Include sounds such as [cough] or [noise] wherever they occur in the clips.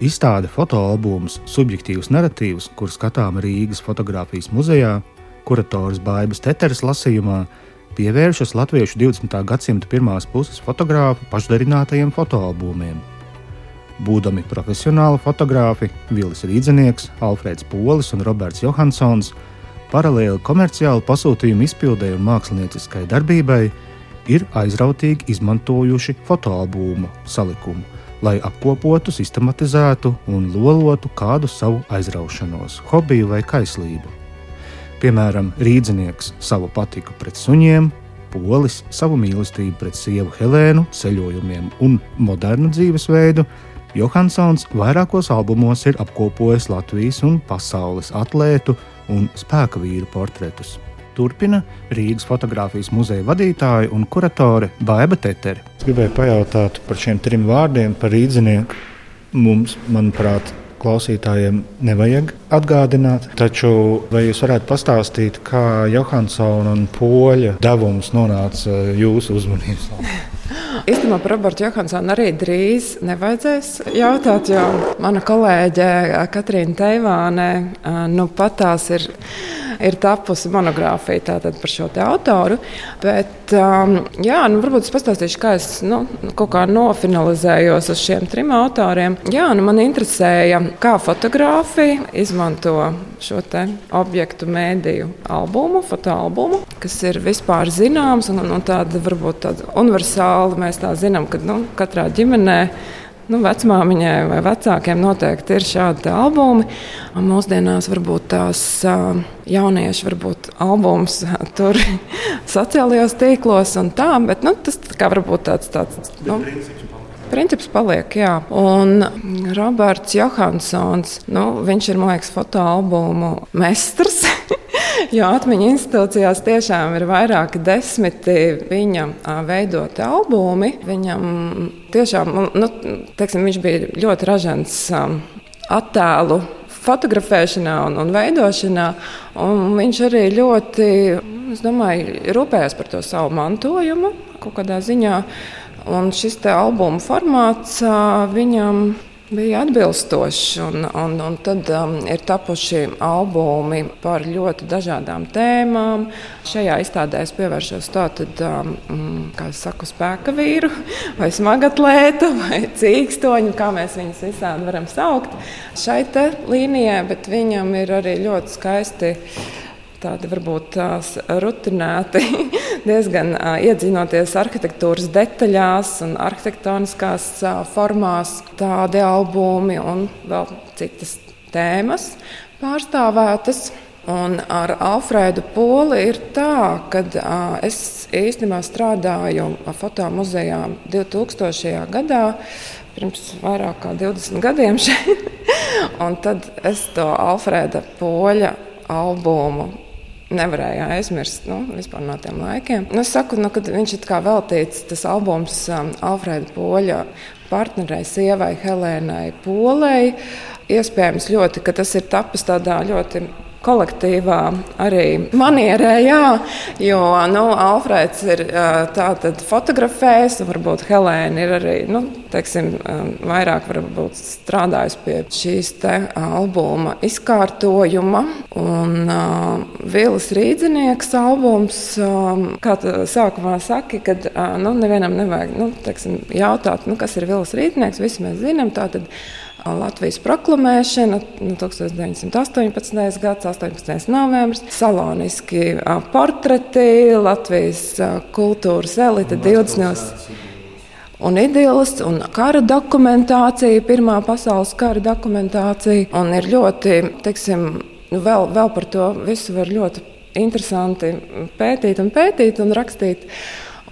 Izstāde fotoalbums Subjektīvs narratīvs, kur skatām Rīgas fotografijas muzejā, kurators Bābas Teteres lasījumā, pievēršas latviešu 20. gadsimta pirmās puses fotogrāfu pašdarinātajiem fotoalbumiem. Būdami profesionāli fotografi Vilis Rīdzenieks, Alfrēds Polis un Roberts Johansons, paralēli komerciālu pasūtījumu izpildēji un mākslinieciskai darbībai, ir aizrautīgi izmantojuši fotoalbumu salikumu lai apkopotu, sistematizētu un lolotu kādu savu aizraušanos, hobiju vai kaislību. Piemēram, rīznieks savu patiku pret suņiem, polis savu mīlestību pret sievu Helēnu, ceļojumiem un modernu dzīvesveidu. Johansons vairākos albumos ir apkopojis Latvijas un pasaules atlētu un spēka vīru portretus turpina Rīgas fotografijas muzeja vadītāja un kuratore Baiva Tetere. Es gribēju pajautāt par šiem trim vārdiem, par rīdzinieku. Mums, manuprāt, klausītājiem nevajag atgādināt. Taču vai jūs varētu pastāstīt, kā Johansona un Poļa devums nonāca jūsu uzmanības? [laughs] Īstenībā par Robertu Johansonu arī drīz nevajadzēs jautāt, jo mana kolēģe Katrīna Teivāne nu patās ir ir tapusi monogrāfija par šo autoru. Bet, um, jā, nu, varbūt es pastāstīšu, kā es nu, kaut kā nofinalizējos uz šiem trim autoriem. Jā, nu, man interesēja, kā fotografija izmanto šo objektu mēdīju albumu, fotoalbumu, kas ir vispār zināms un, un tāda varbūt tāda universāla. Mēs tā zinām, ka nu, katrā ģimenē nu, vecmāmiņai vai vecākiem noteikti ir šādi albumi. Mūsdienās varbūt tās jaunieši, varbūt albums [laughs] tur sociālajos tīklos un tā, bet nu, tas kā varbūt tāds. tāds nu, Princips paliek, jā. Un Roberts Johansons, nu, viņš ir, man liekas, fotoalbumu mestrs. [laughs] [laughs] Jo atmiņu institūcijās tiešām ir vairāki desmiti viņa veidoti albumi. Viņam tiešām, nu, teiksim, viņš bija ļoti ražants attēlu fotografēšanā un, un veidošanā. Un viņš arī ļoti domāju, rūpējās par to savu mantojumu kaut kādā ziņā. Un šis albuma formāts viņam bija atbilstošs. Un, un, un tad um, ir tapuši albumi par ļoti dažādām tēmām. Šajā izstādē es pievēršos tātad, um, mm, kā saku, spēka vīru, [laughs] vai smagatlētu, [laughs] vai cīkstoņu, kā mēs viņus visādi varam saukt. Šai līnijai, bet viņam ir arī ļoti skaisti tādi varbūt rutinēti, [laughs] diezgan iedzinoties arhitektūras detaļās un arhitektoniskās formās, tādi albumi un vēl citas tēmas pārstāvētas. Un ar Alfrēdu Poli ir tā, ka es īstenībā strādāju fotomuzejā 2000. gadā, pirms vairāk kā 20 gadiem šeit. [laughs] un tad es to Alfrēda Poļa albumu nevarēja aizmirst nu, no tiem laikiem. Nu, es saku, nu, kad viņš ir veltīts tas albums um, Alfrēda Poļa partnerei, sievai Helēnai Polei. Iespējams, ļoti, ka tas ir tapis tādā ļoti kolektīvā arī manierē, jā, jo nu, Alfrēds ir tātad fotografējis, un varbūt Helēna ir arī nu, teiksim, vairāk strādājis pie šīs albuma izkārtojuma. Un uh, Vīls Rīdzinieks albums, um, kā tu sākumā saki, kad uh, nu, nevienam nevajag nu, teiksim, jautāt, nu, kas ir Vīls Rīdzinieks, visi mēs zinām. Tātad, Latvijas proklamēšana, 1918. Nu, gads, 18. novembris, saloniski portreti, Latvijas kultūras elite 20. Un idejas, un kara dokumentācija, Pirmā pasaules kara dokumentācija. Un ir ļoti, teiksim, nu vēl, vēl par to visu var ļoti interesanti pētīt un pētīt un rakstīt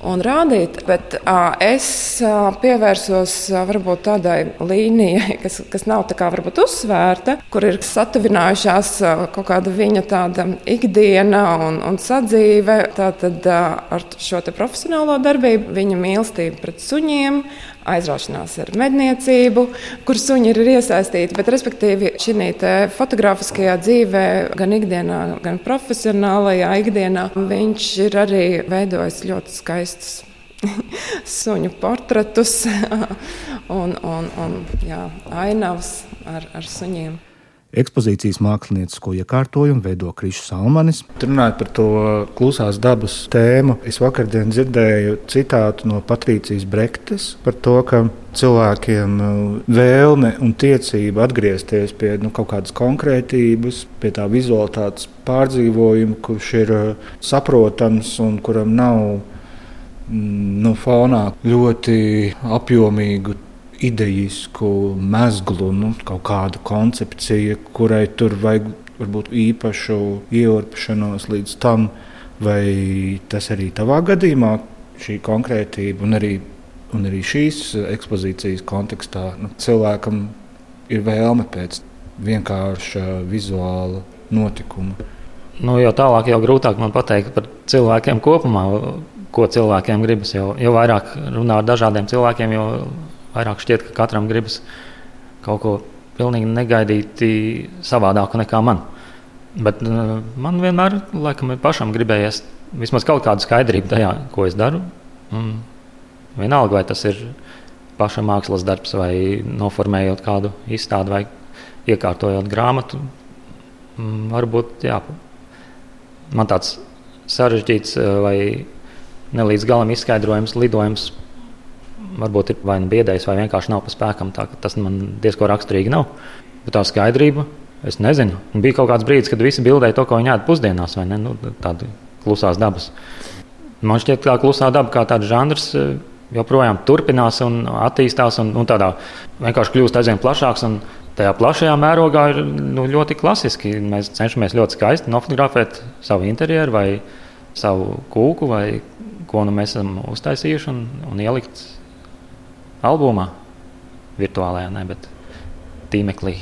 un rādīt. Bet uh, es uh, pievērsos uh, varbūt tādai līnijai, [laughs] kas, kas nav tā kā varbūt uzsvērta, kur ir satuvinājušās uh, kaut kāda viņa tāda ikdiena un, un sadzīve. Tātad uh, ar šo profesionālo darbību, viņa mīlestība pret suņiem, aizraušanās ar medniecību, kur suņi ir iesaistīti. Bet, respektīvi, šī fotografiskajā dzīvē, gan ikdienā, gan profesionālajā ikdienā, viņš ir arī veidojis ļoti skaistus [laughs] suņu portretus [laughs] un, un, un jā, ainavas ar, ar suņiem. Ekspozīcijas māksliniecisko iekārtojumu veido Krišs Salmanis. Runājot par to klusās dabas tēmu, es vakardien dzirdēju citātu no Patrīcijas Brektes par to, ka cilvēkiem uh, vēlme un tiecība atgriezties pie nu, kaut kādas konkrētības, pie tā vizualitātes pārdzīvojuma, kurš ir uh, saprotams un kuram nav mm, nu, fonā ļoti apjomīgu ideisku mezglu, nu, kaut kāda koncepcija, kurai tur vajag varbūt īpašu ieurpšanos līdz tam, vai tas arī tavā gadījumā šī konkrētība un arī, un arī šīs ekspozīcijas kontekstā nu, cilvēkam ir vēlme pēc vienkārša vizuāla notikuma. Nu, jau tālāk, jau grūtāk man pateikt par cilvēkiem kopumā, ko cilvēkiem gribas. Jo, jo vairāk runā ar dažādiem cilvēkiem, jo vairāk šķiet, ka katram gribas kaut ko pilnīgi negaidīti savādāku nekā man. Bet uh, man vienmēr laikam, pašam gribējies vismaz kaut kādu skaidrību tajā, ko es daru. Un vienalga, vai tas ir paša mākslas darbs, vai noformējot kādu izstādi, vai iekārtojot grāmatu. Mm, varbūt jā, man tāds sarežģīts vai ne līdz galam izskaidrojams lidojums varbūt ir vai nu biedējis, vai vienkārši nav pa spēkam. Tā, tas man diezgan raksturīgi nav. Bet tā skaidrība, es nezinu. Bija kaut kāds brīdis, kad visi bildēja to, ko viņi ēda pusdienās, vai ne? Nu, tāda klusās dabas. Man šķiet, ka tā klusā daba kā tāds žanrs e, joprojām turpinās un attīstās, un, un tādā vienkārši kļūst aizvien plašāks. Tajā plašajā mērogā ir nu, ļoti klasiski. Mēs cenšamies ļoti skaisti nofotografēt savu interjeru vai savu kūku, vai ko nu mēs esam uztaisījuši un, un ielikt albumā, virtuālajā, ne, bet tīmeklī.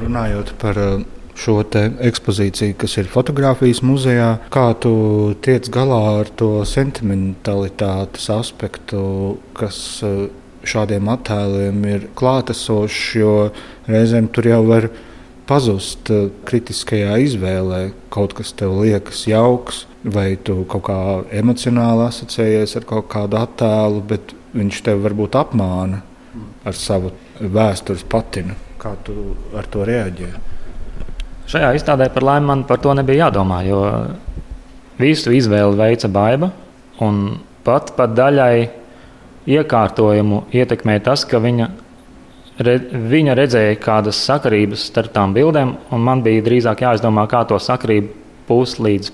Runājot par uh, šo ekspozīciju, kas ir fotografijas muzejā, kā tu tiec galā ar to sentimentalitātes aspektu, kas uh, šādiem attēliem ir klātesošs, jo reizēm tur jau var pazust uh, kritiskajā izvēlē. Kaut kas tev liekas jauks, vai tu kaut kā emocionāli asociējies ar kaut kādu attēlu, bet viņš tev varbūt apmāna ar savu vēstures patinu. Kā tu ar to reaģē? Šajā izstādē par laimi man par to nebija jādomā, jo visu izvēli veica baiva. Pat pat daļai iekārtojumu ietekmēja tas, ka viņa, re, viņa redzēja kādas sakarības starp tām bildēm, un man bija drīzāk jāizdomā, kā to sakarību puslīdz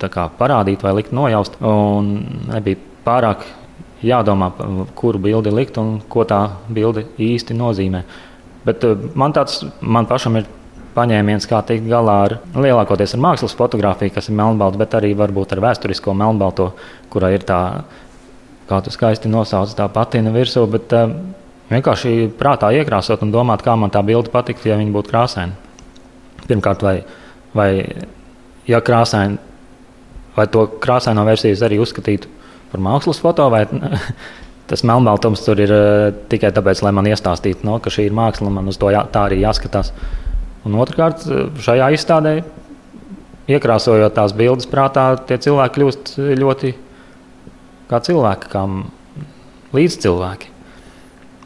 parādīt vai likt nojaust. Un nebija pārāk jādomā, kuru bildi likt un ko tā bilde īsti nozīmē. Bet eh, man tāds man pašam ir paņēmiens, kā tikt galā ar lielākoties ar mākslas fotografiju, kas ir melnbalta, bet arī varbūt ar vēsturisko melnbalto, kurā ir tā, kā tu skaisti nosauc, tā patina virsū. Bet, uh, vienkārši prātā iekrāsot un domāt, kā man tā bilde patiktu, ja viņa būtu krāsaina. Pirmkārt, vai, vai ja krāsaina, vai to krāsaino versiju arī uzskatītu par mākslas foto, vai [laughs] tas melnbaltums tur ir uh, tikai tāpēc, lai man iestāstītu, no, ka šī ir māksla un man uz to jā, tā arī jāskatās. Un otrkārt, šajā izstādē, iekrāsojot tās bildes prātā, tie cilvēki kļūst ļoti kā cilvēki, kā līdzcilvēki.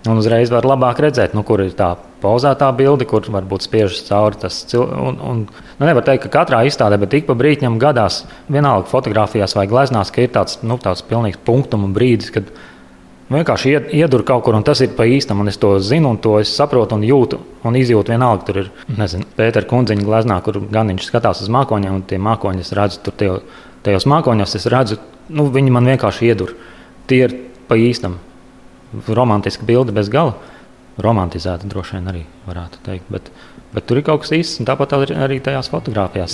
Un uzreiz var labāk redzēt, nu, kur ir tā pauzētā bilde, kur varbūt spiežas cauri tas cilvēks. Nu, nevar teikt, ka katrā izstādē, bet ik pa brīdim gadās, vienalga fotografijās vai gleznās, ka ir tāds, nu, tāds pilnīgs punktuma brīdis, kad vienkārši iedur kaut kur, un tas ir pa īstam, un es to zinu, un to es saprotu un jūtu, un izjūtu vienalga. Tur ir, nezinu, Pētera kundziņa gleznā, kur gan viņš skatās uz mākoņiem, un tie mākoņi es redzu, tur tajos, tajos mākoņos es redzu, nu, viņi man vienkārši iedur. Tie ir pa īstam romantiska bilde bez gala. Romantizēta droši vien arī varētu teikt. Bet, bet tur ir kaut kas īsts, un tāpat arī tajās fotografijās.